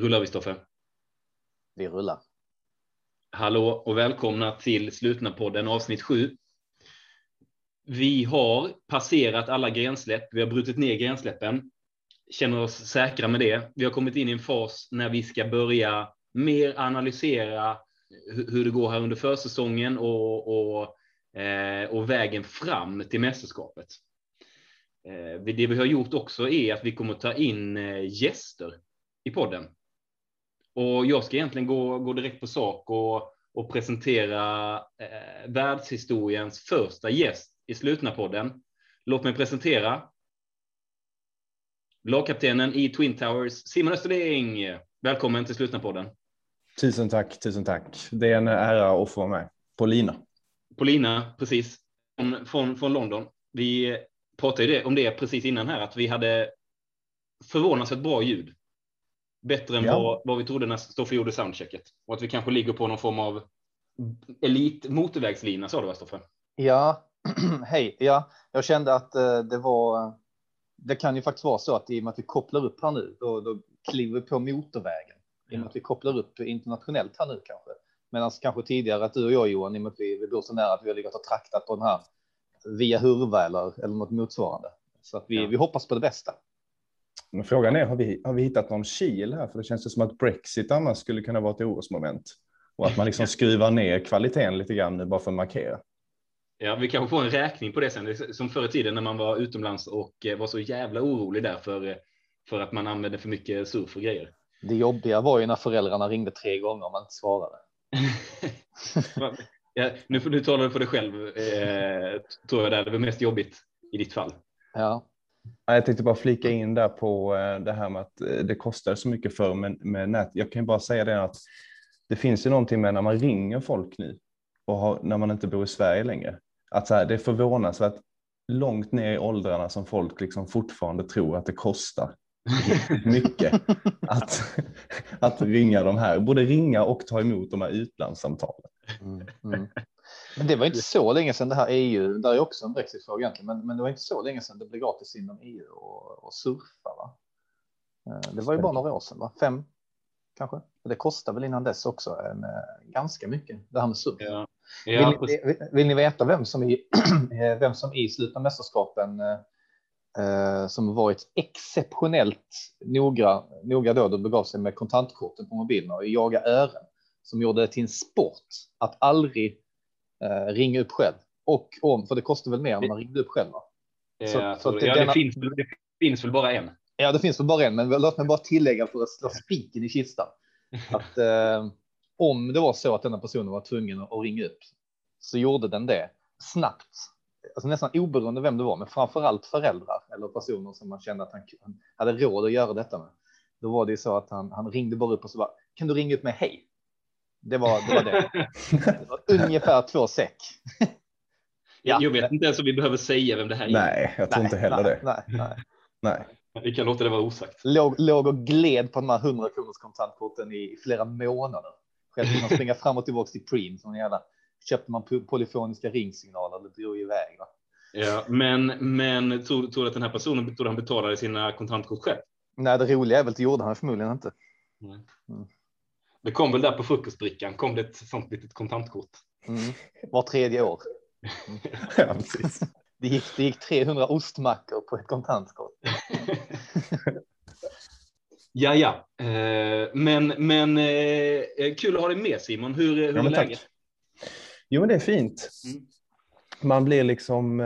Rullar vi Stoffe? Vi rullar. Hallå och välkomna till Slutna podden avsnitt 7. Vi har passerat alla grensläpp. Vi har brutit ner grensläppen. Känner oss säkra med det. Vi har kommit in i en fas när vi ska börja mer analysera hur det går här under försäsongen och, och, eh, och vägen fram till mästerskapet. Eh, det vi har gjort också är att vi kommer ta in eh, gäster i podden. Och jag ska egentligen gå, gå direkt på sak och, och presentera eh, världshistoriens första gäst i slutna podden. Låt mig presentera lagkaptenen i Twin Towers, Simon Österling. Välkommen till slutna podden. Tusen tack, tusen tack. Det är en ära att få vara med. På lina. På lina, precis. Från, från, från London. Vi pratade ju om det precis innan här, att vi hade förvånansvärt bra ljud. Bättre än ja. vad, vad vi trodde när Stoffe gjorde soundchecket. Och att vi kanske ligger på någon form av elit motorvägslina, sa du va Stoffe? Ja, hej. Ja, jag kände att uh, det var. Det kan ju faktiskt vara så att i och med att vi kopplar upp här nu, då, då kliver vi på motorvägen. I och med att vi kopplar upp internationellt här nu kanske. Medan kanske tidigare att du och jag Johan, i och med att vi, vi bor så nära att vi har legat och traktat på den här via Hurva eller, eller något motsvarande. Så att vi, ja. vi hoppas på det bästa. Men frågan är, har vi, har vi hittat någon kil här? För det känns som att Brexit annars skulle kunna vara ett orosmoment. Och att man liksom skruvar ner kvaliteten lite grann nu bara för att markera. Ja, vi kanske får en räkning på det sen. Som förr i tiden när man var utomlands och eh, var så jävla orolig där för, eh, för att man använde för mycket surf och grejer. Det jobbiga var ju när föräldrarna ringde tre gånger och man inte svarade. ja, nu, nu talar du för dig själv, eh, tror jag. Där. Det var mest jobbigt i ditt fall. Ja. Jag tänkte bara flika in där på eh, det här med att eh, det kostar så mycket för med, med nät. Jag kan ju bara säga det att det finns ju någonting med när man ringer folk nu och har, när man inte bor i Sverige längre. Att så här, det är förvånansvärt långt ner i åldrarna som folk liksom fortfarande tror att det kostar mycket att, att ringa de här, både ringa och ta emot de här utlandssamtalen. Mm, mm. Men det var inte så länge sedan det här EU, där är också en brexitfråga egentligen, men, men det var inte så länge sedan det blev gratis inom EU och, och surfa. Va? Eh, det var ju bara några år sedan, va? fem kanske. Det kostar väl innan dess också en, eh, ganska mycket det här med surf. Ja. Ja, vill, ni, vill, ni veta vem som i, vem som i slutna mästerskapen eh, som varit exceptionellt noga, noga då det begav sig med kontantkorten på mobilerna och jaga ören som gjorde det till en sport att aldrig eh, ringa upp själv och om, för det kostar väl mer när man ringde upp själv. Va? Så, ja, så det, ja, denna... det, finns, det finns väl bara en. Ja, det finns väl bara en, men låt mig bara tillägga för att slå spiken i kistan att eh, om det var så att denna personen var tvungen att ringa upp så gjorde den det snabbt alltså nästan oberoende vem det var, men framför allt föräldrar eller personer som man kände att han, han hade råd att göra detta med. Då var det ju så att han, han ringde bara upp och så bara, kan du ringa upp mig hej? Det var det. Var det. det var ungefär två säck. ja. Jag vet inte ens om vi behöver säga vem det här är. Nej, jag tror nej, inte heller nej, det. Nej, nej. nej. Vi kan låta det vara osagt. Låg, låg och gled på de här 100 kronors kontantkorten i flera månader. Själv fick man springa fram och tillbaka till Preem som jävla köpte man polyfoniska ringsignaler och drog iväg. Va? Ja, men men tror, tror du att den här personen tror han betalade sina kontantkort själv? Nej, det roliga är väl att det gjorde han förmodligen inte. Mm. Det kom väl där på frukostbrickan kom det ett sånt litet kontantkort. Mm. Var tredje år. Mm. ja, precis. Det gick, det gick 300 ostmackor på ett kontantkort. ja, ja, eh, men, men eh, kul att ha dig med Simon. Hur, hur ja, är läget? Jo, men det är fint. Mm. Man blir liksom.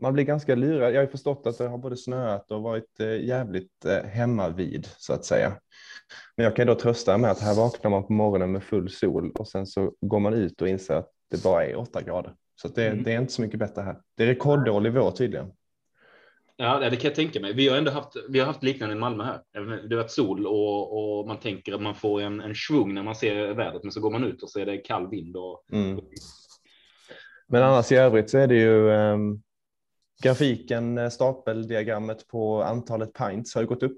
Man blir ganska lurad. Jag har förstått att det har både snöat och varit eh, jävligt eh, hemma vid så att säga. Men jag kan då trösta med att här vaknar man på morgonen med full sol och sen så går man ut och inser att det bara är åtta grader. Så det, mm. det, är inte så mycket bättre här. Det är rekorddålig vår tydligen. Ja, det kan jag tänka mig. Vi har ändå haft, vi har haft liknande i Malmö här. Det har varit sol och, och man tänker att man får en, en svung när man ser vädret, men så går man ut och så är det kall vind. Och, mm. Men annars i övrigt så är det ju eh, grafiken, eh, stapeldiagrammet på antalet pints har ju gått upp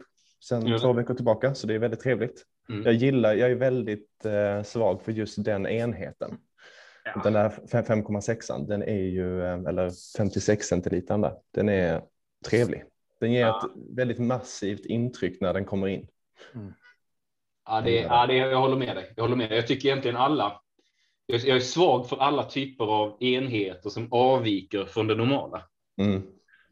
sedan mm. två veckor tillbaka, så det är väldigt trevligt. Mm. Jag gillar, jag är väldigt eh, svag för just den enheten. Ja. Den där 5,6 den är ju, eh, eller 56 centilitern där, den är trevlig. Den ger ja. ett väldigt massivt intryck när den kommer in. Ja, det, ja det, jag håller med dig. Jag håller med dig. Jag tycker egentligen alla. Jag, jag är svag för alla typer av enheter som avviker från det normala. Mm.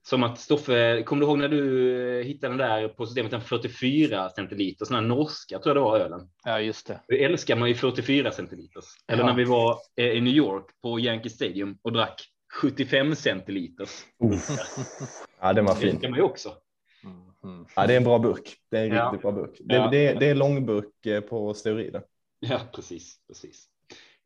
Som att Stoffe, kommer du ihåg när du eh, hittade den där på systemet, den 44 centiliter, sån här norska tror jag det var ölen. Ja, just det. Det älskar man ju 44 centiliters. Eller Ja. när vi var eh, i New York på Yankee Stadium och drack 75 centiliters. Uff. Ja, den var Det fin. älskar man ju också. Mm. Ja, det är en bra burk. Det är en Ja. riktigt bra burk. Det, Ja. det, det är långburk eh, på steroider. Ja, precis. precis.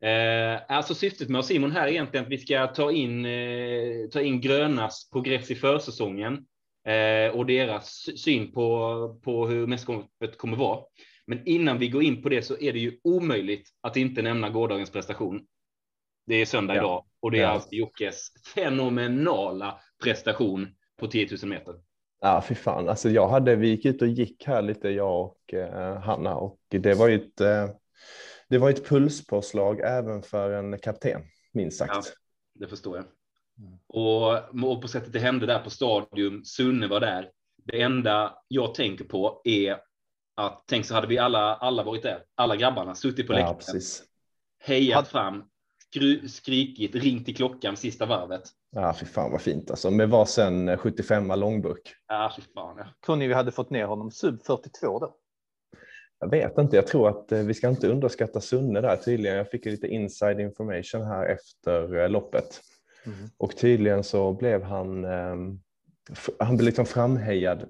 Eh, alltså syftet med Simon här är egentligen att vi ska ta in, eh, ta in Grönas progress i försäsongen eh, och deras syn på, på hur mästerskapet kommer vara. Men innan vi går in på det så är det ju omöjligt att inte nämna gårdagens prestation. Det är söndag Ja. idag och det är Ja. alltså Jockes fenomenala prestation på 10 000 meter. Ja, fy fan. Alltså, jag hade, vi gick ut och gick här lite, jag och eh, Hanna, och det var ju ett, eh, det var ett pulspåslag även för en kapten, minst sagt. Ja. Det förstår jag. Och, och på sättet det hände där på stadion, Sunne var där. Det enda jag tänker på är att tänk så hade vi alla, alla varit där, alla grabbarna suttit på Ja, läktaren, precis. hejat Had- fram, skru, skrikit, ringt i klockan sista varvet. Ja, fy fan vad fint alltså. Med varsin 75 långburk. Ja, fy fan. Ja. Ni vi hade fått ner honom sub 42 då? Jag vet inte, jag tror att eh, vi ska inte underskatta Sunne där tydligen. Jag fick lite inside information här efter eh, loppet. Mm. Och tydligen så blev han, ehm, han blev liksom framhejad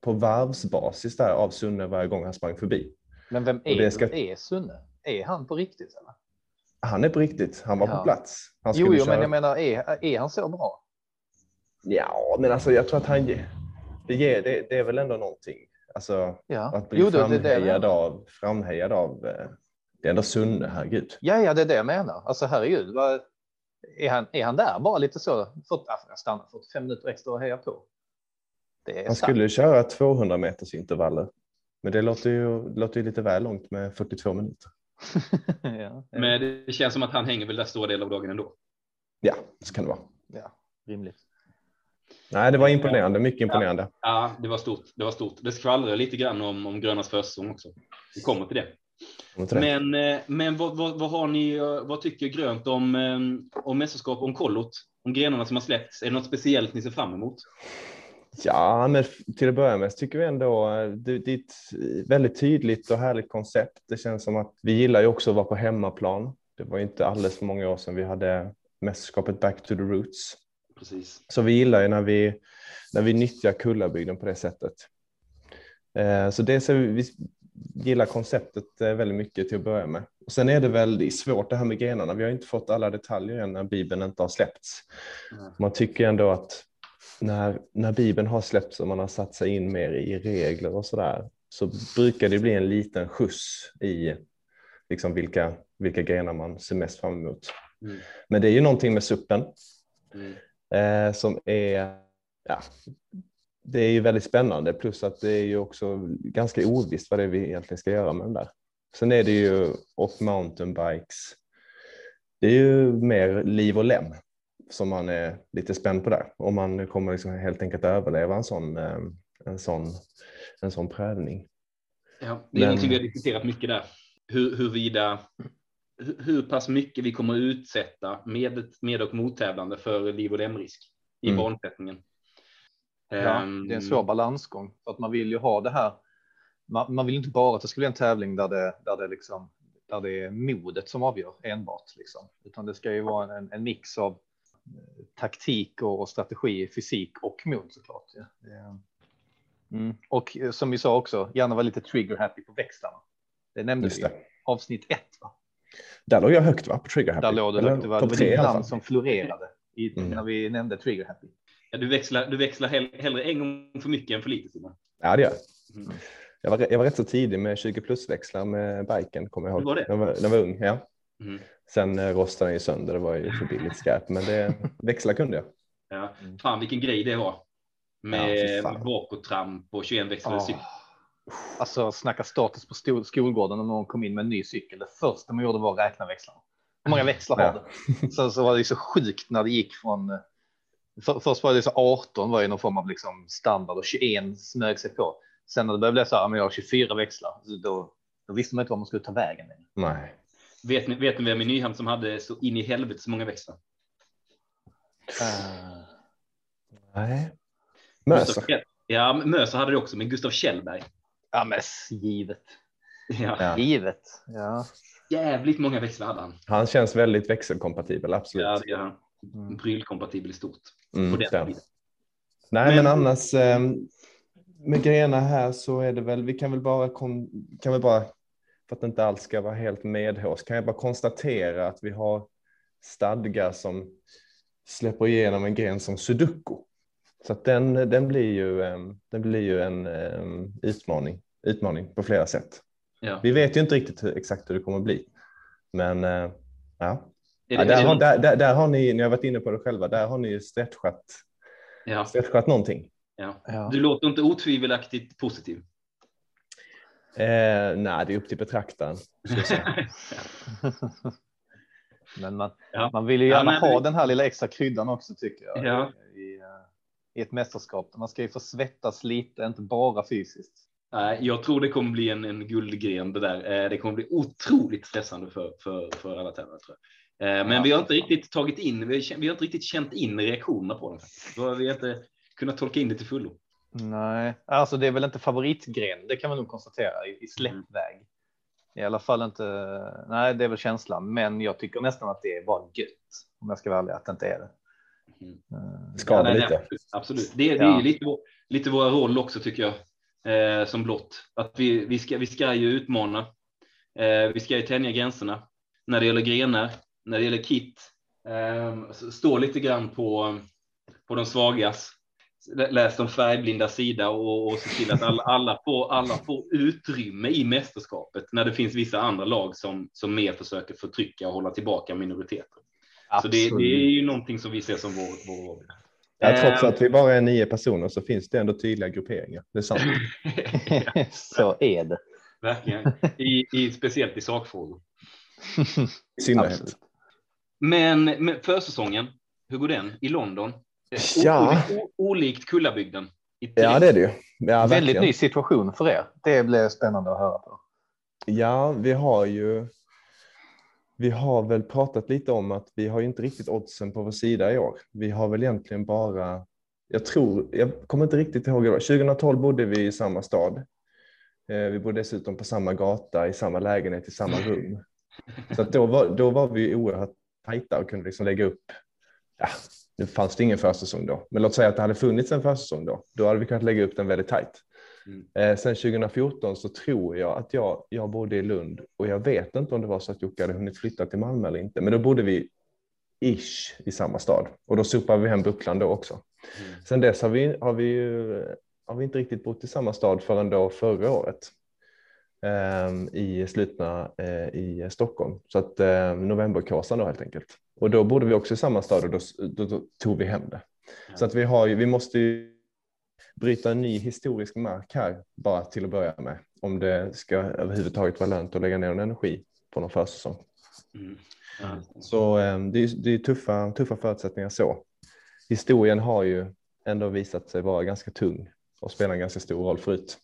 på varvsbasis där av Sunne varje gång han sprang förbi. Men vem är, det ska- är Sunne? Är han på riktigt? Eller? Han är på riktigt, han var Ja. på plats. Han Jo, jo, köra... men jag menar, är, är han så bra? Ja, men alltså jag tror att han det, ger, det, det är väl ändå någonting. Alltså Ja, att bli jo, det, det, det framhejad, menar. av, framhejad av, eh, det är ändå Sunne, herregud. Ja, ja, det är det jag menar. Alltså herregud, vad, är, han, är han där bara lite så? För, jag stannar 45 minuter extra och hejar på. Det är Han skulle köra 200 meters intervaller. Men det låter ju, det låter ju lite väl långt med 42 minuter. ja, ja, Men det känns som att han hänger väl där stora delar av dagen ändå. Ja, så kan det vara. ja, rimligt. Nej, det var imponerande, mycket imponerande. Ja, det var stort. Det var stort. Det skvallrar lite grann om, om Grönas försäsong också. Vi kommer till det. Kommer till det. Men, eh, men vad, vad, vad har ni, eh, vad tycker Grönt om, eh, om mästerskap, om kollot, om grenarna som har släppts? Är det något speciellt ni ser fram emot? Ja, men till att börja med så tycker vi ändå eh, det, det är ett väldigt tydligt och härligt koncept. Det känns som att vi gillar ju också att vara på hemmaplan. Det var ju inte alldeles för många år sedan vi hade mästerskapet Back to the Roots. Precis. Så vi gillar ju när vi, när vi nyttjar Kullabygden på det sättet. Eh, Så det ser vi, vi gillar konceptet eh, väldigt mycket till att börja med. Och sen är det väldigt svårt det här med grenarna. Vi har inte fått alla detaljer än när Bibeln inte har släppts. Mm. Man tycker ändå att när, när Bibeln har släppts och man har satt sig in mer i regler och så där så brukar det bli en liten skjuts i liksom vilka, vilka grenar man ser mest fram emot. Mm. Men det är ju någonting med suppen Mm. Eh, som är, ja, det är ju väldigt spännande plus att det är ju också ganska ovisst vad det är vi egentligen ska göra med den där. Sen är det ju, och mountainbikes, det är ju mer liv och lem som man är lite spänd på där. Om man kommer liksom helt enkelt överleva en sån, eh, en sån, en sån prövning. Ja, det är Men- någonting vi har diskuterat mycket där. Hur, hurvida, hur, pass mycket vi kommer att utsätta med, med och mottävlande för liv och lemrisk i Mm. bansättningen. Ja, Ehm, det är en svår balansgång för att man vill ju ha det här. Man, man vill inte bara att det ska bli en tävling där det, där det liksom där det är modet som avgör enbart liksom, utan det ska ju vara en, en mix av eh, taktik och, och strategi, fysik och mod såklart. Ja. Är- Mm. Och eh, som vi sa också, gärna vara lite trigger happy på växlarna. Det nämnde Just vi. det. Avsnitt ett. Va? Där låg jag högt va, på Trigger Happy? Där låg det, Eller högt. det var, det var tre namn som florerade i, Mm. när vi nämnde trigger happy. Ja, du växlar, du växlar hell, hellre en gång för mycket än för lite. Simon. Ja, det gör jag. Mm. Jag var, jag var rätt så tidig med 20 plus-växlar med biken, kommer jag ihåg. Du var det? När jag var, när jag var ung, ja. Mm. Sen eh, rostade den ju sönder, det var ju för billigt skräp, men det, växlar kunde jag. Ja. Fan vilken grej det var. Ja, Med, med bakåtramp och 21 växlade Ah. cykel. Alltså snacka status på skol- skolgården när någon kom in med en ny cykel. Det första man gjorde var att räkna växlarna. Hur många växlar har det? Så, så var det så sjukt när det gick från. För, först var det så 18 var ju någon form av liksom standard och 21 smög sig på. Sen när det började bli så här, men jag har 24 växlar, då, då visste man inte var man skulle ta vägen. Nej. Vet ni, vet ni vem i Nyhamn som hade så in i helvete så många växlar? Uh, Nej. Möser. Ja, Möser hade det också, men Gustav Kjellberg. Ja, men givet. Ja. Ja. Givet. Ja. Jävligt många växlar hade han. Han känns väldigt växelkompatibel, absolut. Ja, det gör han. Mm. Prylkompatibel i stort. Mm. Nej, men, Men- annars eh, med grejerna här så är det väl, vi kan väl bara, kon, kan väl bara för att det inte alls ska vara helt medhårs, kan jag bara konstatera att vi har stadgar som släpper igenom en gren som sudoku. Så att den, den blir ju, eh, den blir ju en eh, utmaning, utmaning på flera sätt. Ja. Vi vet ju inte riktigt hur, exakt hur det kommer att bli, men eh, ja. Ja där, har, där, där, där har ni, ni har varit inne på det själva, där har ni ju stretchat, ja, stretchat någonting. ja. Ja. Du låter inte otvivelaktigt positiv. Eh, nej, det är upp till betraktaren. Men man, Ja. man vill ju Ja, gärna men- ha den här lilla extra kryddan också tycker jag. I, eh, ett mästerskap. Man ska ju få svettas lite, inte bara fysiskt. Nej, jag tror det kommer bli en, en guldgren det där. Eh, Det kommer bli otroligt stressande för, för, för alla tävlare. Tror jag. Eh, Men vi har inte riktigt tagit in, vi har, vi har inte riktigt känt in reaktionerna på faktiskt. Då har vi inte kunnat tolka in det till fullo. Nej, alltså det är väl inte favoritgren. Det kan man nog konstatera i, i släppväg. I alla fall inte. Nej, det är väl känslan, men jag tycker nästan att det var gött om jag ska vara ärlig att det inte är det. Mm. Eh, Skada nej, lite. nej, absolut. Det, det är Ja. ju lite, vår- lite våra roll också tycker jag. Eh, som blott. Att vi, vi, ska, vi ska ju utmana. Eh, vi ska ju tänja gränserna. När det gäller grenar, när det gäller kit. Eh, stå lite grann på, på de svagas. Läs de färgblinda sida och, och se till att alla, alla, får, alla får utrymme i mästerskapet när det finns vissa andra lag som, som mer försöker förtrycka och hålla tillbaka minoriteter. Så det, det är ju någonting som vi ser som vår, vår. Ja, trots Eh, att vi bara är nio personer så finns det ändå tydliga grupperingar. Det är sant. Så är det. Verkligen. I, i, speciellt i sakfrågor. I synnerhet. Men, men försäsongen, hur går den i London? Eh, Ja. o- o- Olikt Kullabygden. Ja, det är det ju. Ja, Väldigt ny situation för er. Det blir spännande att höra på. Ja, vi har ju. Vi har väl pratat lite om att vi har ju inte riktigt oddsen på vår sida i år. Vi har väl egentligen bara. Jag tror, jag kommer inte riktigt ihåg. hur det var. 2012 bodde vi i samma stad. Eh, Vi bodde dessutom på samma gata i samma lägenhet i samma rum. Så då var, då var vi oerhört tajta och kunde liksom lägga upp. Ja, nu fanns det ingen försäsong då, men låt säga att det hade funnits en försäsong då. Då hade vi kunnat lägga upp den väldigt tajt. Mm. Eh, sen 2014 så tror jag att jag, jag bodde i Lund och jag vet inte om det var så att Jocke hade hunnit flytta till Malmö eller inte, men då bodde vi ish i samma stad och då sopade vi hem bucklan då också. Mm. Sen dess har vi, har vi, ju, har vi inte riktigt bott i samma stad förrän då förra året ehm, i slutna eh, i Stockholm. Så att eh, novemberkåsan då helt enkelt. Och då bodde vi också i samma stad och då, då, då tog vi hem det. Ja. Så att vi har ju, vi måste ju bryta en ny historisk mark här bara till att börja med. Om det ska överhuvudtaget vara lönt att lägga ner en energi på någon försäsong. Mm. Ja. Så eh, det är, det är tuffa, tuffa förutsättningar så. Historien har ju ändå visat sig vara ganska tung och spela en ganska stor roll förut.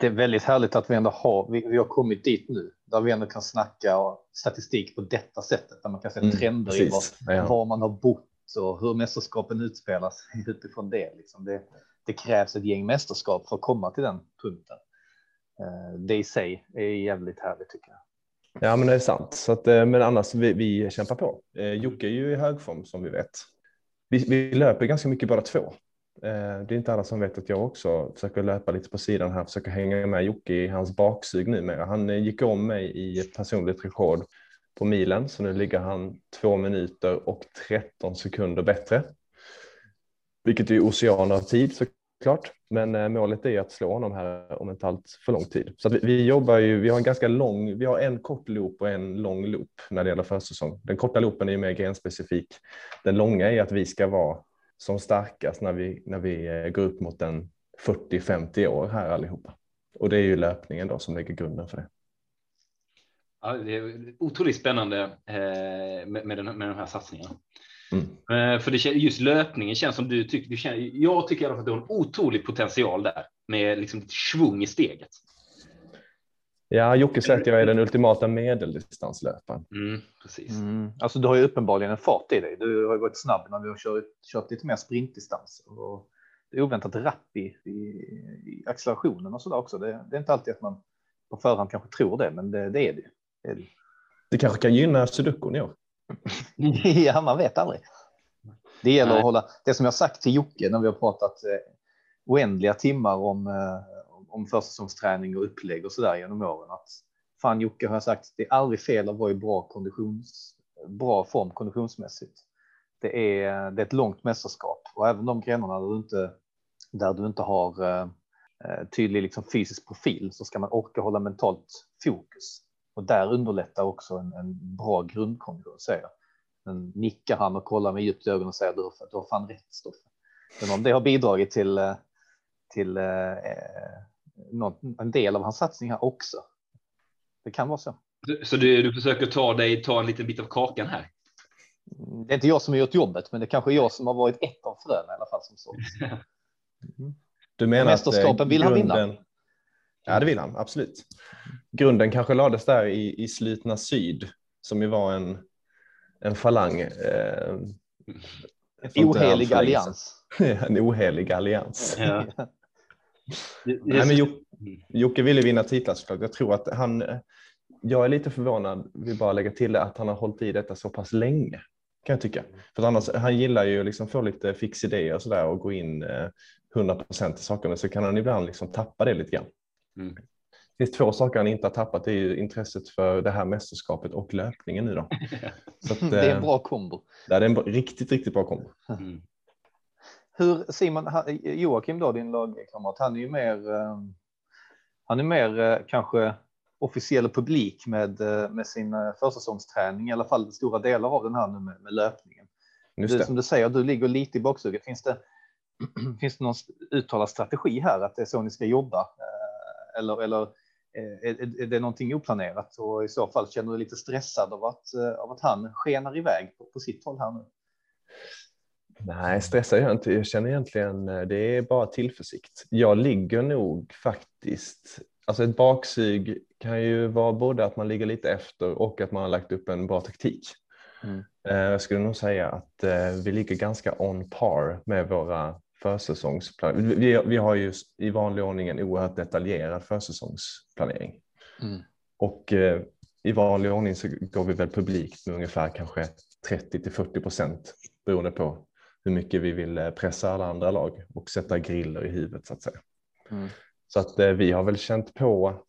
Det är väldigt härligt att vi ändå har, vi, vi har kommit dit nu, där vi ändå kan snacka och statistik på detta sättet, där man kan se Mm, trender i var, precis. Ja. var man har bott och hur mästerskapen utspelas utifrån det. Liksom det. Det krävs ett gäng mästerskap för att komma till den punkten. Det i sig är jävligt härligt tycker jag. Ja, men det är sant. Så att, eh, men annars, vi, vi kämpar på. Eh, Jocke är ju i högform som vi vet. Vi, vi löper ganska mycket båda två. Eh, det är inte alla som vet att jag också försöker löpa lite på sidan här, försöker hänga med Jocke i hans baksug numera. Han gick om mig i personligt rekord på milen, så nu ligger han två minuter och 13 sekunder bättre. Vilket är oceaner av tid Klart, men eh, målet är att slå honom här om inte allt för lång tid. Så att vi, vi jobbar ju, vi har en ganska lång, vi har en kort loop och en lång loop när det gäller försäsong. Den korta loopen är ju mer grenspecifik. Den långa är att vi ska vara som starkast när vi, när vi eh, går upp mot en 40-50 år här allihopa. Och det är ju löpningen då som lägger grunden för det. Ja, det är otroligt spännande eh, med, med, den, med de här satsningarna. Mm. Eh, för det, just löpningen känns som du tycker, du känner, jag tycker i alla fall att du har en otrolig potential där. med liksom svung i steget. Ja, Jocke säger att jag är den ultimata medeldistanslöparen. Mm, precis. Mm. Alltså du har ju uppenbarligen en fart i dig. Du har ju varit snabb när vi har kört, kört lite mer sprintdistanser. Och det är oväntat rapp i, i, i accelerationen och så där också. Det, det, är inte alltid att man på förhand kanske tror det, men det, det är det. Det, är det. det kanske kan gynna sudokun i år. ja, man vet aldrig. Det gäller Nej. att hålla, det som jag sagt till Jocke när vi har pratat eh, oändliga timmar om, eh, om försäsongsträning och upplägg och så där genom åren. Att fan Jocke har jag sagt, det är aldrig fel att vara i bra konditions, bra form konditionsmässigt. Det är, det är ett långt mästerskap och även de grenarna där du inte, där du inte har eh, tydlig liksom fysisk profil så ska man orka hålla mentalt fokus och där underlättar också en, en bra grundkondition säger jag. Men nickar han och kollar mig djupt i ögonen och säger du, du har fan rätt Stoffe. Men om det har bidragit till, eh, till eh, något, en del av hans satsning här också. Det kan vara så. Så du, du försöker ta dig, ta en liten bit av kakan här? Det är inte jag som har gjort jobbet, men det kanske är jag som har varit ett av fröna i alla fall som så. Mm. Du menar mästerskapen att, vill grunden... han vinna? Ja, det vill han absolut. Grunden kanske lades där i, i Slutna Syd som ju var en, en falang. Eh, ohelig allians. en ohelig allians. Ja. Nej, men Jocke, Jocke ville vinna titlar såklart. Jag tror att han, jag är lite förvånad, vill bara lägga till det, att han har hållit i detta så pass länge. Kan jag tycka. För annars, han gillar ju liksom få lite fix idéer och sådär och gå in eh, 100 procent i sakerna så kan han ibland liksom tappa det lite grann. Mm. Det finns två saker han inte har tappat. Det är ju intresset för det här mästerskapet och löpningen nu då. Så att, det är en eh, bra kombo. Det är en riktigt, riktigt bra kombo. Mm. Hur Simon, Joakim då, din lagkamrat, han är ju mer, eh, han är mer eh, kanske officiell publik med, eh, med sin försäsongsträning, i alla fall stora delar av den här nu med, med löpningen. Du, som du säger, du ligger lite i baksuget. Finns det, finns det någon uttalad strategi här att det är så ni ska jobba? Eller, eller är, är det någonting oplanerat? Och i så fall känner du lite stressad av att, av att han skenar iväg på, på sitt håll här nu? Nej, stressar jag inte. Jag känner egentligen eh, det är bara tillförsikt. Jag ligger nog faktiskt. Alltså ett baksug kan ju vara både att man ligger lite efter och att man har lagt upp en bra taktik. Mm. Eh, jag skulle nog säga att eh, vi ligger ganska on par med våra försäsongsplaner. Vi, vi har ju i vanlig ordning en oerhört detaljerad försäsongsplanering. Mm. Och i vanlig ordning så går vi väl publikt med ungefär kanske 30 till 40 procent beroende på hur mycket vi vill eh, pressa alla andra lag och sätta griller i huvudet så att säga. Mm. Så att eh, vi har väl känt på,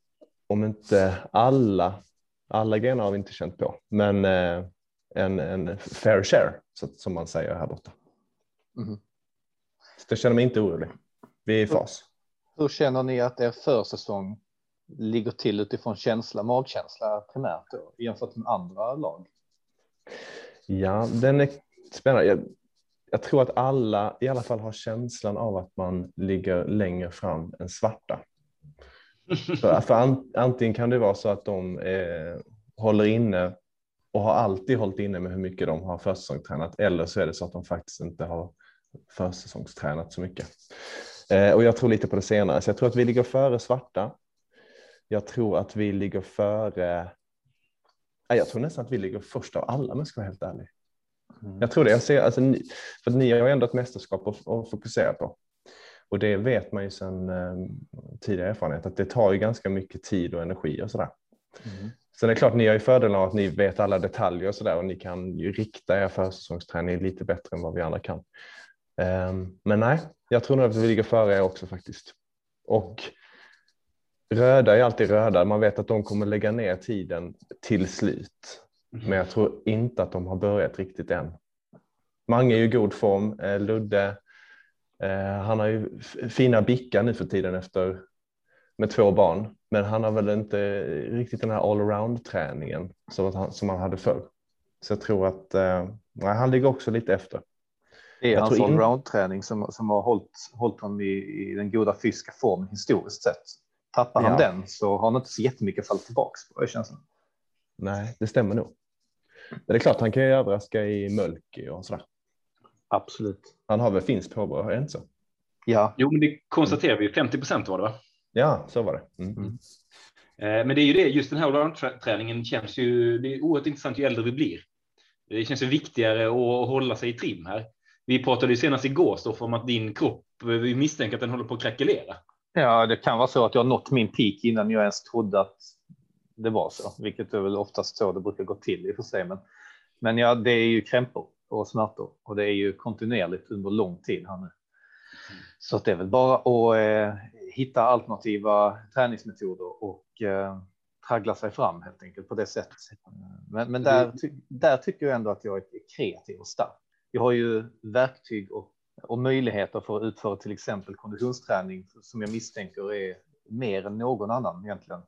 om inte alla, alla grenar har vi inte känt på, men eh, en, en fair share så, som man säger här borta. Mm. Så jag känner mig inte orolig. Vi är i fas. Hur, hur känner ni att er försäsong ligger till utifrån känsla, magkänsla primärt då, jämfört med andra lag? Ja, den är spännande jag tror att alla i alla fall har känslan av att man ligger längre fram än svarta. för, för an, antingen kan det vara så att de eh, håller inne och har alltid hållit inne med hur mycket de har försäsongstränat eller så är det så att de faktiskt inte har försäsongstränat så mycket. Eh, och jag tror lite på det senare, så jag tror att vi ligger före svarta. Jag tror att vi ligger före. Jag tror nästan att vi ligger först av alla om jag ska vara helt ärlig. Mm. Jag tror det. Jag ser, alltså, ni, för ni har ju ändå ett mästerskap att, att fokusera på. Och det vet man ju sedan eh, tidigare erfarenhet att det tar ju ganska mycket tid och energi och sådär. Mm. Sen är det klart, ni har ju fördelen av att ni vet alla detaljer och sådär och ni kan ju rikta er försäsongsträning lite bättre än vad vi andra kan. Um, men nej, jag tror nog att vi ligger före er också faktiskt. Och röda är alltid röda. Man vet att de kommer lägga ner tiden till slut. Men jag tror inte att de har börjat riktigt än. Mange är ju i god form. Eh, Ludde, eh, han har ju fina bickar nu för tiden efter med två barn. Men han har väl inte riktigt den här allround träningen som, han, som han hade förr. Så jag tror att eh, nej, han ligger också lite efter. Det är hans allround träning som, som har hållit, hållit honom i, i den goda fysiska formen historiskt sett. Tappar han ja. den så har han inte så jättemycket fallit tillbaks på, det känns. Nej, det stämmer nog. Men det är klart, han kan ju överraska i Mölky och sådär. Absolut. Han har väl finns påbrå, är det inte så? Ja, Jo, men det konstaterar vi. 50 procent var det, va? Ja, så var det. Mm. Mm. Eh, Men det är ju det, just den här allround-träningen känns ju, det är oerhört intressant ju äldre vi blir. Det känns ju viktigare att hålla sig i trim här. Vi pratade ju senast igår Stoffe, om att din kropp, vi misstänker att den håller på att krackelera. ja, det kan vara så att jag har nått min peak innan jag ens trodde att det var så, vilket är väl oftast så det brukar gå till i och för sig. Men, men ja, det är ju krämpor och smärtor och det är ju kontinuerligt under lång tid här nu. Så att det är väl bara att eh, hitta alternativa träningsmetoder och eh, traggla sig fram helt enkelt på det sättet. Men, men där, ty, där tycker jag ändå att jag är kreativ och stark. Jag har ju verktyg och, och möjligheter för att utföra till exempel konditionsträning som jag misstänker är mer än någon annan egentligen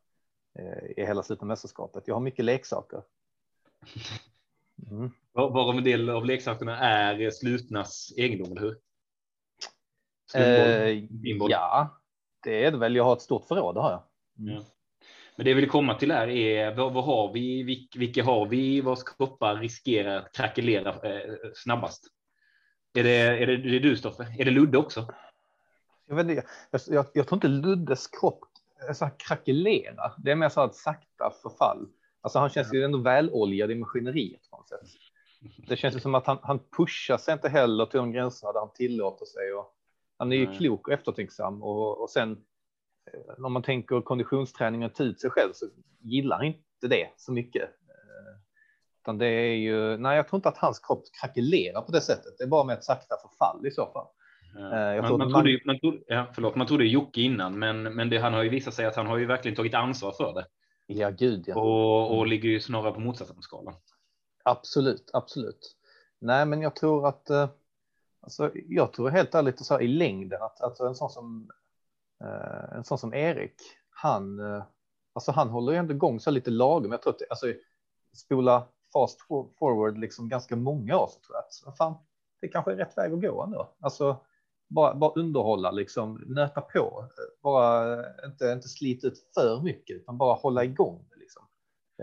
eh, i hela slutna mästerskapet. Jag har mycket leksaker. Mm. Var- Varav en del av leksakerna är slutnas egendom, eller hur? Eh, ja, det är det väl. Jag har ett stort förråd, det har jag. Ja. Men det jag vill komma till här är vad, vad har vi, vilk- vilka har vi vars kroppar riskerar att krackelera eh, snabbast? Är det, är, det, är det du Stoffe? Är det Ludde också? Jag, vet, inte, jag, jag, jag tror inte Luddes kropp är så här krackelera. Det är mer så här ett sakta förfall. Alltså han känns ju ändå väloljad i maskineriet på något sätt. Det känns ju som att han, han pushar sig inte heller till de gränserna där han tillåter sig. Och han är ju Nej. klok och eftertänksam och, och sen om man tänker konditionsträning och ta ut sig själv så gillar inte det så mycket. Eh, Utan det är ju, nej jag tror inte att hans kropp krackelerar på det sättet. Det är bara med ett sakta förfall i så fall. Ja. Eh, man, man, trodde, man- trodde, ja, förlåt, man trodde Jocke innan, men, men det, han har ju visat sig att han har ju verkligen tagit ansvar för det Ja, gud ja. och, och ligger ju snarare på motsatta skalan. Absolut, absolut. Nej, men jag tror att eh, alltså, jag tror helt ärligt så här, i längden att alltså, en sån som eh, en sån som Erik, han eh, alltså han håller ju ändå igång så lite lagom. Jag tror att det, alltså spola fast for- forward liksom ganska många år så tror jag att fan, det kanske är rätt väg att gå ändå. Alltså bara, bara underhålla liksom, nöta på, eh, bara eh, inte, inte slita ut för mycket utan bara hålla igång liksom.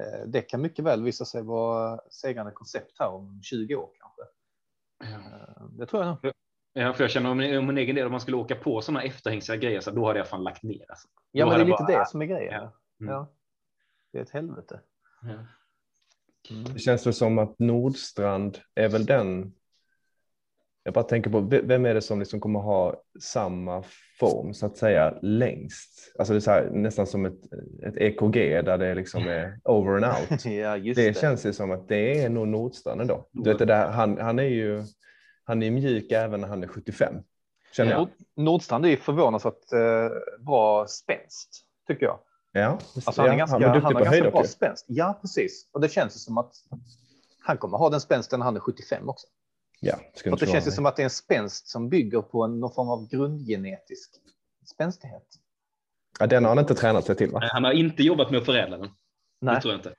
Eh, Det kan mycket väl visa sig vara segrande koncept här om 20 år kanske. Eh, Det tror jag nog. Ja, för jag känner om, om min egen del, om man skulle åka på sådana efterhängsiga grejer, så då hade jag fan lagt ner. Alltså. Ja, Då men det är lite bara- det som är grejen. Ja. Ja. Mm. Det är ett helvete. Ja. Det känns väl som att Nordstrand är väl den. Jag bara tänker på ve- vem är det som liksom kommer ha samma form så att säga längst? Alltså det är så här, nästan som ett, ett EKG där det liksom är over and out. ja, just Det det. känns ju som att det är nog Nordstrand ändå. Du vet det där, han, han är ju han är mjuk även när han är 75. Känner jag. Nord- Nordstrand är ju förvånansvärt eh, bra spänst, tycker jag. Ja, Alltså, han är ganska, han är han duktig har på ganska bra spänst. Ja, precis. Och det känns som att han kommer ha den spänsten när han är 75 också. Ja, inte det känns ju som att det är en spänst som bygger på en, någon form av grundgenetisk spänstighet. ja, den har han inte tränat sig till va? Han har inte jobbat med att förädla den. Det Nej, tror jag inte.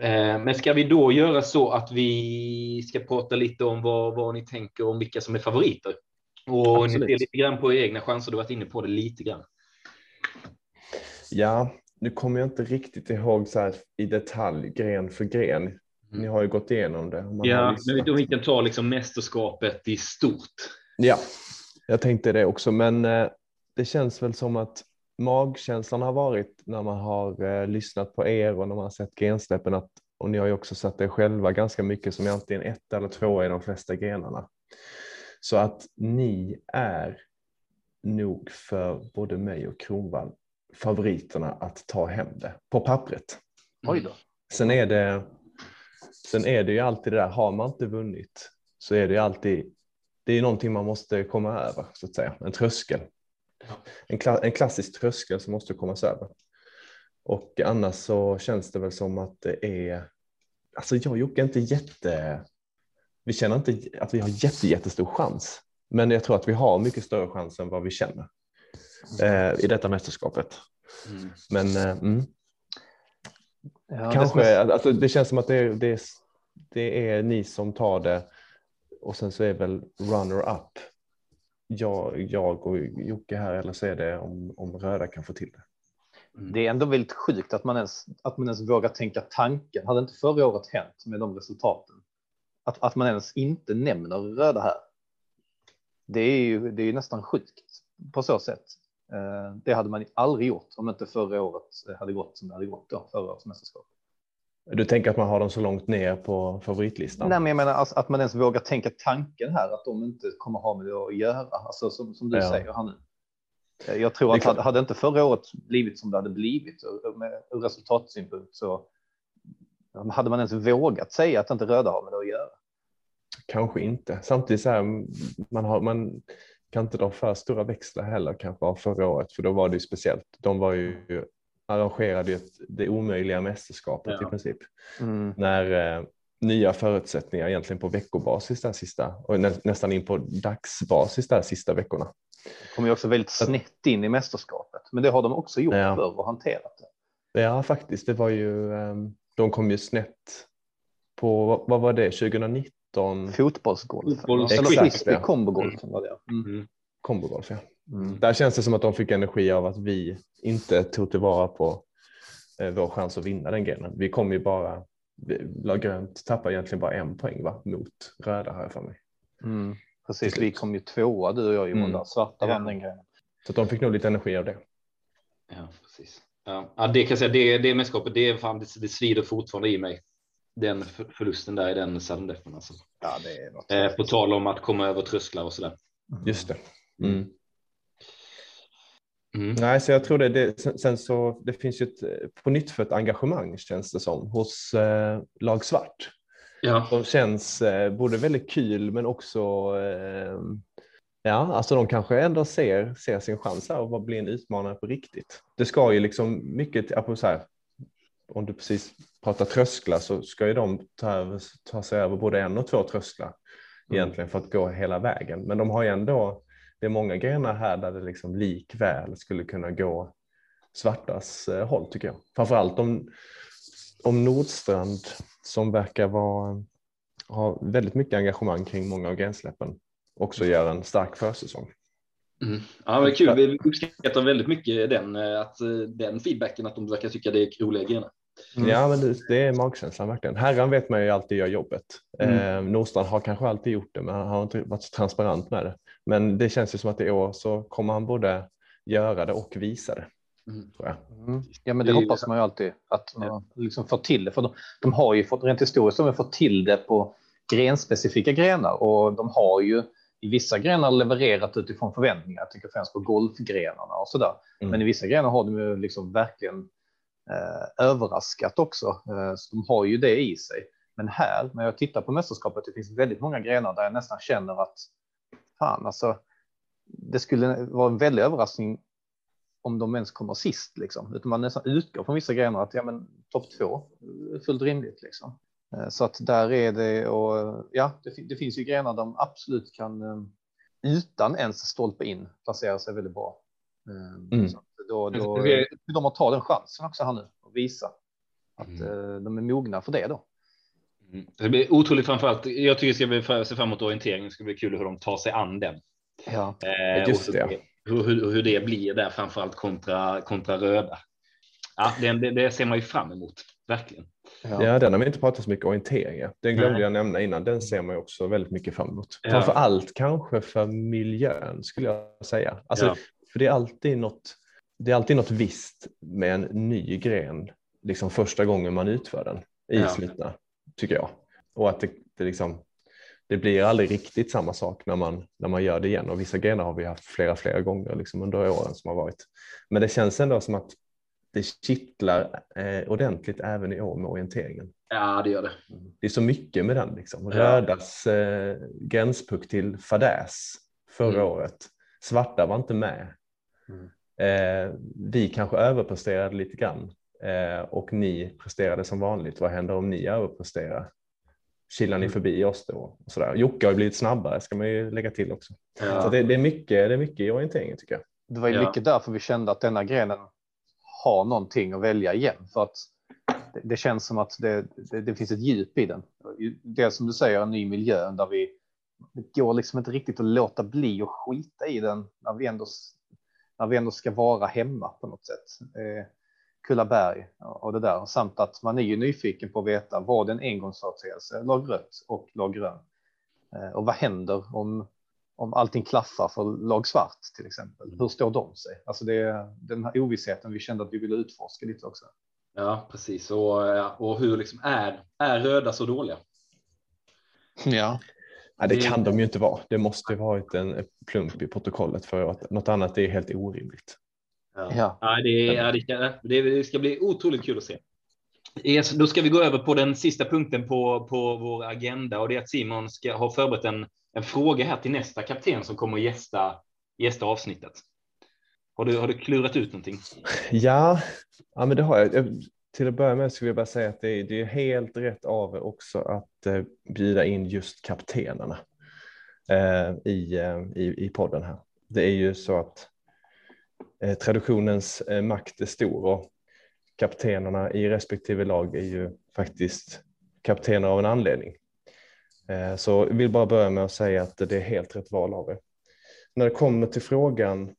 Eh, Men ska vi då göra så att vi ska prata lite om vad, vad ni tänker om vilka som är favoriter? Och ni ser lite grann på egna chanser. Du har varit inne på det lite grann. Ja, nu kommer jag inte riktigt ihåg så här i detalj gren för gren. Ni har ju gått igenom det. Ja, men vi, vi kan ta liksom mästerskapet i stort. Ja, jag tänkte det också, men eh, det känns väl som att magkänslan har varit när man har eh, lyssnat på er och när man har sett grensläppen att och ni har ju också satt er själva ganska mycket som antingen ett eller två i de flesta grenarna. Så att ni är nog för både mig och Kronvall favoriterna att ta hem det på pappret. oj då. Sen är det. Sen är det ju alltid det där. Har man inte vunnit så är det ju alltid. Det är någonting man måste komma över så att säga. En tröskel. En, kla, en klassisk tröskel som måste kommas över. Och annars så känns det väl som att det är. Alltså jag och Jocke är inte jätte. Vi känner inte att vi har jätte, jättestor chans, men jag tror att vi har mycket större chans än vad vi känner eh, i detta mästerskapet. Mm. Men eh, mm. Ja, det som Kanske, är- alltså det känns som att det är, det, är, det är ni som tar det och sen så är väl runner-up jag, jag och Jocke här eller så är det om, om röda kan få till det. Det är ändå väldigt sjukt att man ens, att man ens vågar tänka tanken. Hade inte förra året hänt med de resultaten? Att, att man ens inte nämner röda här. det är ju, det är ju nästan sjukt på så sätt. Eh, det hade man aldrig gjort om inte förra året hade gått som det hade gått då, förra årets mästerskap. Du tänker att man har dem så långt ner på favoritlistan? Nej, men jag menar alltså, att man ens vågar tänka tanken här att de inte kommer ha med det att göra, alltså som, som du ja. säger här nu. Jag tror att hade, hade inte förra året blivit som det hade blivit med ur resultatsynpunkt så hade man ens vågat säga att inte röda har med det att göra. Kanske inte. Samtidigt så här, man, har, man kan inte dra för stora växlar heller kanske av förra året, för då var det ju speciellt. De var ju arrangerade ett, det omöjliga mästerskapet ja. i princip. Mm. När eh, nya förutsättningar egentligen på veckobasis där sista och nä, nästan in på dagsbasis där sista veckorna. Kommer ju också väldigt snett in i mästerskapet, men det har de också gjort ja. förr och hanterat det. Ja, faktiskt. Det var ju. Ehm, de kom ju snett på vad var det 2019? Fotbollsgolf. Fotbolls Eller frisbee kombogolf var det. Mm. mm. Kombogolf, ja. Mm. Där känns det som att de fick energi av att vi inte tog tillvara på eh, vår chans att vinna den grenen. Vi kom ju bara, la grönt tappar egentligen bara en poäng va? mot röda här för mig. Mm. Precis, vi kom ju tvåa du och jag Johan, mm. svarta vann den grenen. Så de fick nog lite energi av det. Ja, precis. Ja, det kan jag säga, det, det mästerskapet, det, är fan, det, det svider fortfarande i mig. Den förlusten där i den sudden alltså. Ja, det är något eh, på tal om att komma över trösklar och så där. Just det. Mm. Mm. Nej, så jag tror det, det sen, så det finns ju ett på nytt för ett engagemang känns det som hos eh, lag svart. Ja. Som känns eh, både väldigt kul men också eh, ja, alltså de kanske ändå ser, ser sin chans här att bli en utmanare på riktigt. Det ska ju liksom mycket, så här, om du precis pratar trösklar så ska ju de ta, ta sig över både en och två trösklar mm. egentligen för att gå hela vägen. Men de har ju ändå det är många grenar här där det liksom likväl skulle kunna gå svartas eh, håll tycker jag. Framförallt om, om Nordstrand som verkar vara, ha väldigt mycket engagemang kring många av grensläppen också gör en stark försäsong. Mm. Ja, men kul. Vi uppskattar väldigt mycket den, eh, att, eh, den feedbacken, att de verkar tycka det är roliga grejer. Mm. Ja, men det, det, är magkänslan verkligen. Herran vet man ju alltid gör jobbet. Mm. Eh, Nordstrand har kanske alltid gjort det, men han har inte varit så transparent med det. Men det känns ju som att i år så kommer han både göra det och visa det. Mm. Mm. Ja, men det, det hoppas man ju alltid att man liksom får till det. För de, de har ju fått rent historiskt de har fått till det på grenspecifika grenar och de har ju i vissa grenar levererat utifrån förväntningar. Jag tycker främst på golfgrenarna och så där. Mm. Men i vissa grenar har de ju liksom verkligen eh, överraskat också. Eh, så de har ju det i sig. Men här när jag tittar på mästerskapet, det finns väldigt många grenar där jag nästan känner att fan alltså. Det skulle vara en väldig överraskning om de ens kommer sist liksom, utan man nästan utgår från vissa grenar att ja, men topp två är fullt rimligt liksom. Eh, så att där är det och ja, det, det finns ju grenar de absolut kan eh, utan ens stolpe in placera sig väldigt bra. Eh, mm. Så då, då de att ta den chansen också här nu och visa att mm. de är mogna för det då. Mm. Det blir otroligt framförallt. Jag tycker det ska bli se fram emot orienteringen. Det ska bli kul hur de tar sig an den. Ja, eh, just det. Hur, hur, hur, det blir där framförallt kontra kontra röda. Ja, det, det, det ser man ju fram emot verkligen. Ja. ja, den har vi inte pratat så mycket orientering. Den glömde Nej. jag nämna innan. Den ser man ju också väldigt mycket fram emot. Ja. Framför allt kanske för miljön skulle jag säga. Alltså, ja. För det är alltid något. Det är alltid något visst med en ny gren, liksom första gången man utför den i ja. Slitna tycker jag. Och att det, det, liksom, det blir aldrig riktigt samma sak när man, när man gör det igen. Och vissa grenar har vi haft flera, flera gånger liksom under åren som har varit. Men det känns ändå som att det kittlar eh, ordentligt även i år med orienteringen. Ja, det gör det. Det är så mycket med den. Liksom. Rödas eh, gränspuck till fadäs förra mm. året. Svarta var inte med. Mm. Eh, vi kanske överpresterade lite grann eh, och ni presterade som vanligt. Vad händer om ni överpresterar? Kilar ni mm. förbi oss då? Och sådär. Jocke har blivit snabbare ska man ju lägga till också. Ja. Så det, det, är mycket, det är mycket i orienteringen tycker jag. Det var ju ja. mycket därför vi kände att denna grenen har någonting att välja igen för att det, det känns som att det, det, det, finns ett djup i den. Det som du säger, en ny miljö där vi det går liksom inte riktigt att låta bli och skita i den när vi ändå när vi ändå ska vara hemma på något sätt. Eh, Kullaberg och det där samt att man är ju nyfiken på att veta vad en engångsföreteelse lag rött och lag grön. Eh, och vad händer om om allting klaffar för lag svart till exempel. Mm. Hur står de sig? Alltså det är den här ovissheten vi kände att vi ville utforska lite också. Ja, precis. Och, och hur liksom är, är röda så dåliga? Ja, Ja, det Det- kan de ju inte vara. Det måste ju varit en plump i protokollet för att något annat är helt orimligt. Ja. Ja. Det, ja, det, ska, det, ska bli otroligt kul att se. Yes, Då ska vi gå över på den sista punkten på, på vår agenda och det är att Simon ska ha förberett en, en fråga här till nästa kapten som kommer att gästa, gästa avsnittet. Har du, har du klurat ut någonting? Ja, ja men det har jag. Jag- Till att börja med skulle jag bara säga att det är, det är helt rätt av er också att eh, bjuda in just kaptenerna eh, i, eh, i, i podden här. Det är ju så att Eh, traditionens eh, makt är stor och kaptenerna i respektive lag är ju faktiskt kaptener av en anledning. Eh, så jag vill bara börja med att säga att det är helt rätt val av er. När det kommer till frågan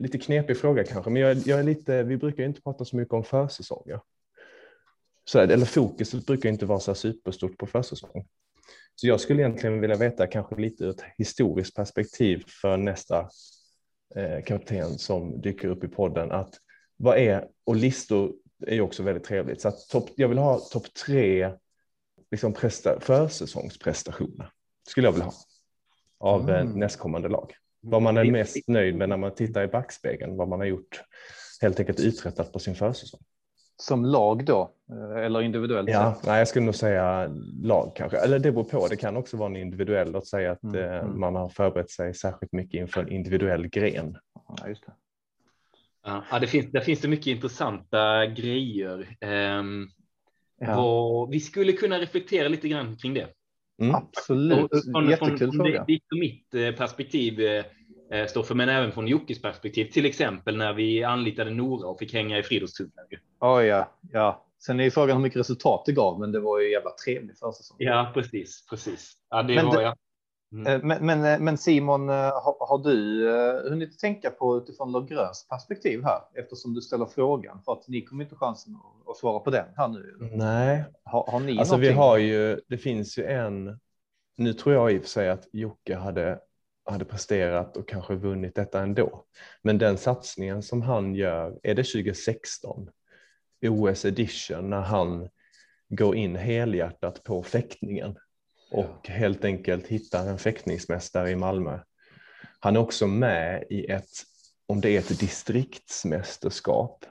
lite knepig fråga kanske, men jag, jag är lite, vi brukar inte prata så mycket om försäsonger. Så, här, eller fokuset brukar inte vara så superstort på försäsong. Så jag skulle egentligen vilja veta kanske lite ur ett historiskt perspektiv för nästa eh, kapten som dyker upp i podden. Att vad är, och listor är ju också väldigt trevligt, så att topp, jag vill ha topp tre liksom presta, försäsongsprestationer. Skulle jag vilja ha. Av eh, Mm. nästkommande lag. Vad man är mest nöjd med när man tittar i backspegeln, vad man har gjort, helt enkelt uträttat på sin försäsong. Som lag då eller individuellt? Ja, nej, jag skulle nog säga lag kanske, eller det beror på. Det kan också vara en individuell, låt säga att Mm, eh, mm. man har förberett sig särskilt mycket inför en individuell gren. Ja, just det. Ja, det finns, där finns det mycket intressanta grejer. Ehm, Ja, vi skulle kunna reflektera lite grann kring det. Mm. absolut. Från- Jättekul från, fråga. Ditt och mitt eh, perspektiv, eh, eh, Stoffe, men även från Jockes perspektiv. Till exempel när vi anlitade Nora och fick hänga i friidrottstunneln. Oh, ja, ja. Sen är ju frågan hur mycket resultat det gav, men det var ju jävla trevligt försäsong. Ja, precis, precis. Ja, det Men var det- jag. Mm. Eh, Men, men, eh, men Simon, eh, har, har du hunnit tänka på utifrån Lagröns perspektiv här? Eftersom du ställer frågan, för att ni kommer inte chansen att, att svara på den här nu. Nej, Har, har ni alltså vi någonting? har ju, det finns ju en, nu tror jag i och för sig att Jocke hade, hade presterat och kanske vunnit detta ändå. Men den satsningen som han gör, är det 2016? OS edition när han går in helhjärtat på fäktningen och helt enkelt hittar en fäktningsmästare i Malmö. Han är också med i ett, om det är ett distriktsmästerskap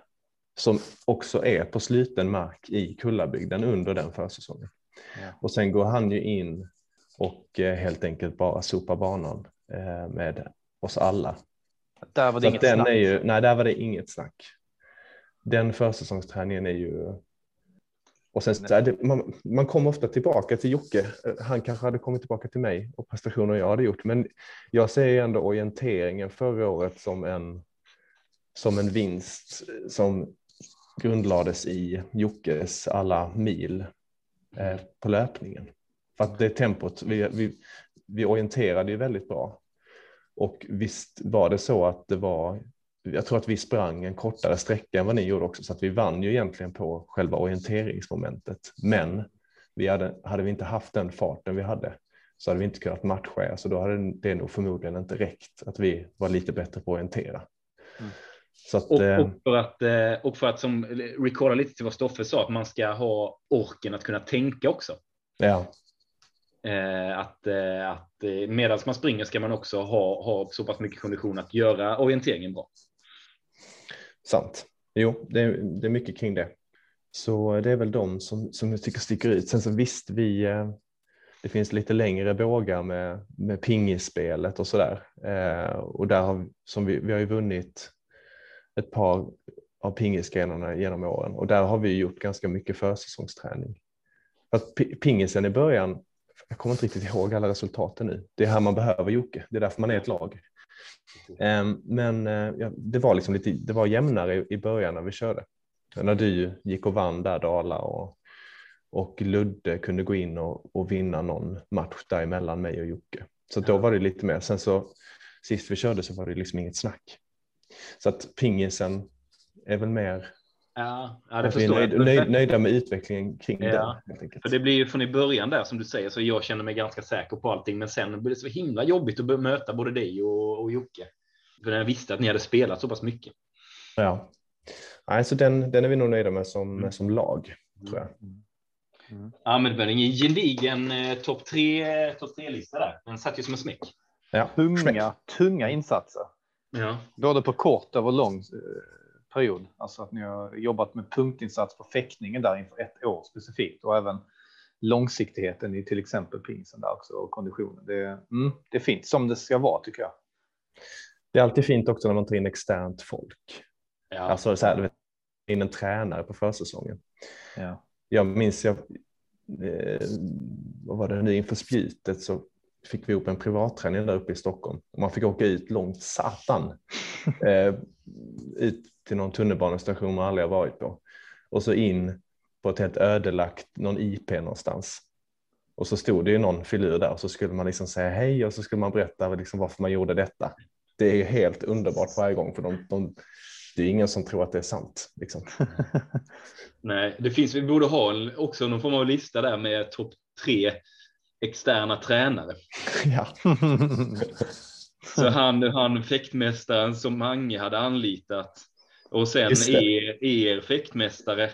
som också är på sluten mark i Kullabygden under den försäsongen. Ja. Och sen går han ju in och eh, helt enkelt bara sopar banan eh, med oss alla. Där var det Så inget den snack. är ju, nej, där var det inget snack. Den försäsongsträningen är ju... Och sen, så är det, man, man kommer ofta tillbaka till Jocke. Han kanske hade kommit tillbaka till mig och prestationer jag hade gjort. Men jag ser ändå orienteringen förra året som en, som en vinst som grundlades i Jockes alla mil eh, på löpningen. För att det tempot, vi, vi, vi orienterade ju väldigt bra. Och visst var det så att det var, jag tror att vi sprang en kortare sträcka än vad ni gjorde också, så att vi vann ju egentligen på själva orienteringsmomentet. Men vi hade, hade vi inte haft den farten vi hade så hade vi inte kunnat matcha, så då hade det nog förmodligen inte räckt att vi var lite bättre på att orientera. Mm. Att, Och, eh, och, för att, eh, och för att som recalla lite till vad Stoffe sa, att man ska ha orken att kunna tänka också. ja, Eh, att eh, att eh, medan man springer ska man också ha, ha så pass mycket kondition att göra orienteringen bra. Sant. Jo, det är, det är mycket kring det. Så det är väl de som, som jag tycker sticker ut. Sen så visst, vi, eh, det finns lite längre bågar med, med pingispelet och sådär. Eh, och där har som vi, vi har ju vunnit ett par av pingisgrenarna genom åren och där har vi gjort ganska mycket försäsongsträning. För att pingisen i början, jag kommer inte riktigt ihåg alla resultaten nu. Det är här man behöver Jocke, det är därför man är ett lag. Ehm, Men eh, det var liksom lite, det var jämnare i- början när vi körde. När du gick och vann där Dala och, och Ludde kunde gå in och, och vinna någon match däremellan mig och Jocke. Så då var det lite mer. Sen så sist vi körde så var det liksom inget snack. Så att pingisen är väl mer Ja, ja det Att vi är förstår nöjd, jag. nöjd, nöjda med utvecklingen kring Ja. det. För det blir ju från i början där som du säger, så jag känner mig ganska säker på allting. Men sen blir det så himla jobbigt att möta både dig och, och Jocke. För jag visste att ni hade spelat så pass mycket. Ja. Nej, så den, den är vi nog nöjda med som, Mm. som lag, tror jag. Ja, men det var ingen gedigen eh, topp tre, top tre lista där. Den satt ju som en smäck. Ja. Tunga, tunga insatser. Ja, Både på kort och lång eh, period. Alltså att ni har jobbat med punktinsats på fäktningen där inför ett år specifikt och även långsiktigheten i till exempel pingsen där också och konditionen. Det, mm, det är fint som det ska vara tycker jag. Det är alltid fint också när man tar in externt folk. ja. Alltså så här, vet, in en tränare på försäsongen. Ja. Jag minns, jag, eh, vad var det nu inför spjutet så fick vi ihop en privatträning där uppe i Stockholm. Man fick åka ut långt satan. eh, ut till någon tunnelbanestation man aldrig har varit på. Och så in på ett helt ödelagt, någon IP någonstans. Och så stod det ju någon filur där och så skulle man liksom säga hej och så skulle man berätta liksom varför man gjorde detta. Det är ju helt underbart varje gång för de, de, det är ingen som tror att det är sant. Liksom. Nej, det finns, vi borde ha en, också någon form av lista där med topp tre externa tränare. ja. Så han, han fäktmästaren som Mange hade anlitat och sen er, er fäktmästare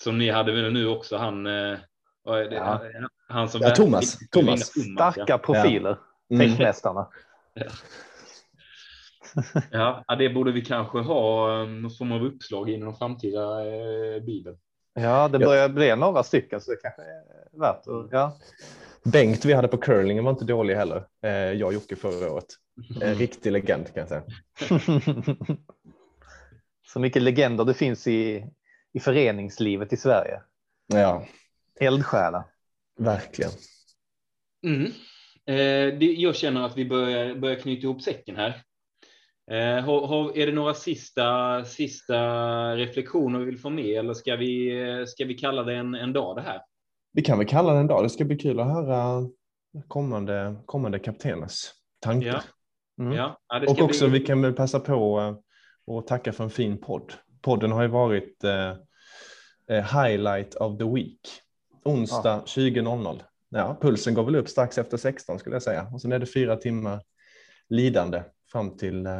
som ni hade väl nu också han. eh, vad är det? Ja. Han som Ja, Thomas. Thomas. ja. Starka profiler, Mm. fäktmästarna. Ja, ja, det borde vi kanske ha um, någon form av uppslag i någon framtida eh, bibel. Ja, det Ja. börjar bli några stycken så det kanske är värt att, ja. Bengt vi hade på curlingen var inte dålig heller. Eh, jag och Jocke förra året. En riktig legend kan jag säga. Så mycket legender det finns i, i föreningslivet i Sverige. Ja, Eldsjälar. verkligen. Mm. Eh, det, jag känner att vi börjar, börjar knyta ihop säcken här. Eh, har, har, är det några sista, sista reflektioner vi vill få med eller ska vi, eh, ska vi kalla det en, en dag det här? Vi kan väl kalla det en dag. Det ska bli kul att höra kommande, kommande kapteners tankar. Ja. Mm. Ja, ja, Och också bli, vi kan väl passa på eh, och tacka för en fin podd. Podden har ju varit eh, eh, highlight of the week. Onsdag 20.00. Ja, pulsen går väl upp strax efter 16 skulle jag säga. Och sen är det fyra timmar lidande fram till eh,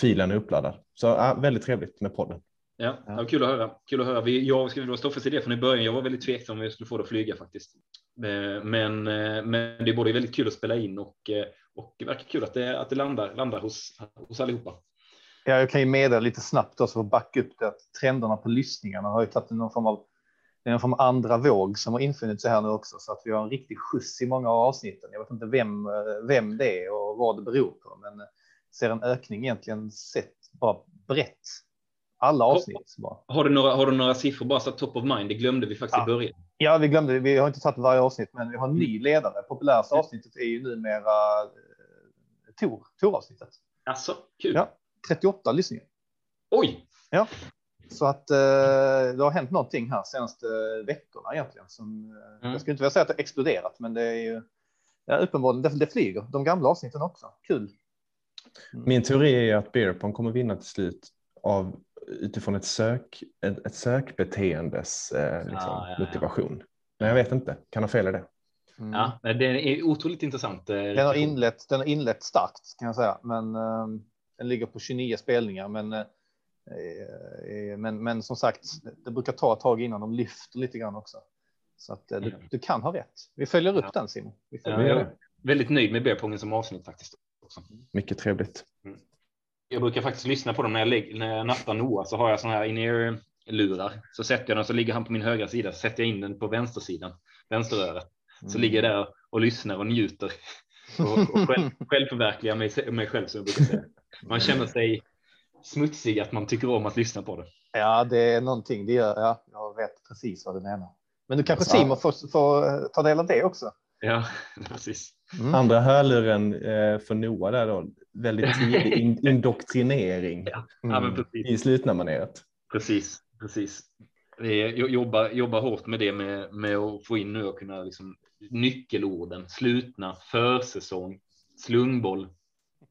filen är uppladdad. Så ja, väldigt trevligt med podden. Ja, ja. kul att höra. Kul att höra. Vi, jag ska väl stå för idé från i början. Jag var väldigt tveksam om vi skulle få det att flyga faktiskt. Eh, Men, eh, men det är både väldigt kul att spela in och, eh, och det verkar kul att det, att det landar, landar hos, hos allihopa. Ja, jag kan ju meddela lite snabbt också för att backa upp det att trenderna på lyssningarna har ju tagit någon form av det är en form av andra våg som har infunnit sig här nu också så att vi har en riktig skjuts i många av avsnitten. Jag vet inte vem, vem det är och vad det beror på, men ser en ökning egentligen sett bara brett. Alla avsnitt. Bara. Har du några, har du några siffror bara så top of mind? Det glömde vi faktiskt Ja. i början. Ja, vi glömde. Vi har inte tagit varje avsnitt, men vi har en ny ledare. Populäraste avsnittet är ju numera eh, Tor, Tor-avsnittet. Alltså, kul. Ja. 38 lyssningar. Oj, Så att eh, det har hänt någonting här senaste veckorna egentligen. Som, eh, Mm. Jag skulle inte vilja säga att det har exploderat, men det är ju ja, uppenbarligen det, det flyger. De gamla avsnitten också. Kul. Min teori är att Beerpong kommer vinna till slut av utifrån ett, sök, ett, ett sökbeteendes eh, liksom, Ja, ja, ja. motivation. Men jag vet inte, kan ha fel i det. Mm. ja, det är otroligt intressant. eh, Den, har inlett, den har inlett starkt kan jag säga, men eh, den ligger på 29 spelningar. Men, eh, eh, men, men som sagt, det brukar ta ett tag innan de lyfter lite grann också. Så att eh, du, Mm. du kan ha rätt. Vi följer upp Ja. den Simon. Vi Ja, följer jag upp. väldigt nöjd med beerpongen som avsnitt faktiskt. Också. Mycket trevligt. Jag brukar faktiskt lyssna på dem när jag, lägger, när jag nattar Noah så har jag såna här in lurar Så sätter jag den så ligger han på min högra sida. Så sätter jag in den på vänstersidan, vänsterörat. Så Mm. ligger jag där och lyssnar och njuter. Och, och själv, självförverkligar mig, mig själv som jag brukar säga. Man känner sig smutsig att man tycker om att lyssna på det. Ja, det är någonting. Det gör, ja, jag vet precis vad du menar. Men du kanske Ja. Simon får, får ta del av det också. Ja, precis. Mm. Andra hörluren eh, för Noah där då, väldigt tidig in, indoktrinering Ja, ja precis. i slutna-maneret. Precis, precis. Det är, jag jobbar, jobbar hårt med det med, med att få in nu och kunna liksom nyckelorden, slutna, försäsong, slungboll.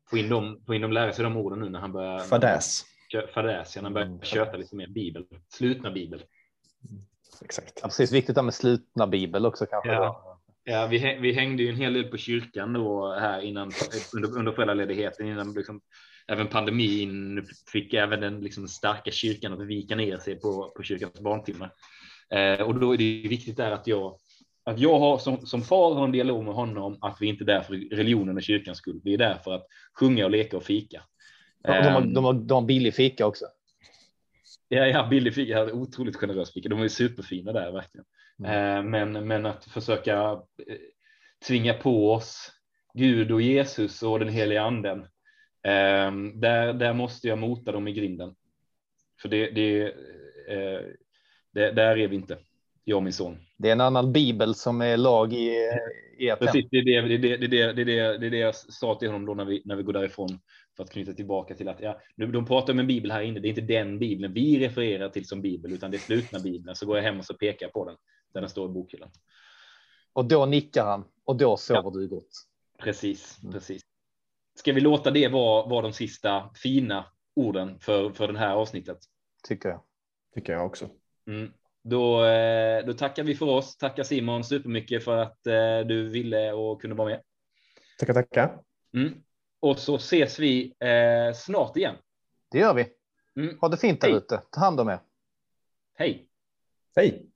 Få in dem, få in dem lära sig de orden nu när han börjar. Fadäs. fadäs när börjar köta lite mer bibel, slutna bibel. Exakt. Ja, precis, viktigt med slutna bibel också kanske. Ja. Ja, vi, vi hängde ju en hel del på kyrkan då här innan under, under föräldraledigheten innan liksom, även pandemin fick även den liksom, starka kyrkan att vika ner sig på, på kyrkans barntimmar. Eh, och då är det viktigt där att jag att jag har som, som far har en dialog med honom att vi inte är där för religionen och kyrkans skull. Vi är där för att sjunga och leka och fika. De, har, de, har, de har billig fika också. Ja, ja billig fika. Otroligt generös fika. De är superfina där verkligen. Mm. Eh, men, men att försöka eh, tvinga på oss Gud och Jesus och den heliga anden. Ehm, där, där måste jag mota dem i grinden. För det, det, eh, det där är vi inte, jag och min son. Det är en annan bibel som är lag i eten. Precis, det är det, det, det, det, det, det, det, det jag sa till honom då när vi, när vi går därifrån för att knyta tillbaka till att ja, de pratar om en bibel här inne. Det är inte den bibeln vi refererar till som bibel, utan det är slutna bibeln. Så går jag hem och så pekar på den där den står i bokhyllan. Och då nickar han och då sover ja. du gott. Precis, mm. precis. Ska vi låta det vara, vara de sista fina orden för, för det här avsnittet? Tycker jag. Tycker jag också. Mm. Då, eh, då tackar vi för oss. Tackar Simon supermycket för att eh, du ville och kunde vara med. Tackar, tackar. Mm. Och så ses vi eh, snart igen. Det gör vi. Mm. Ha det fint där ute. Ta hand om er. Hej. Hej.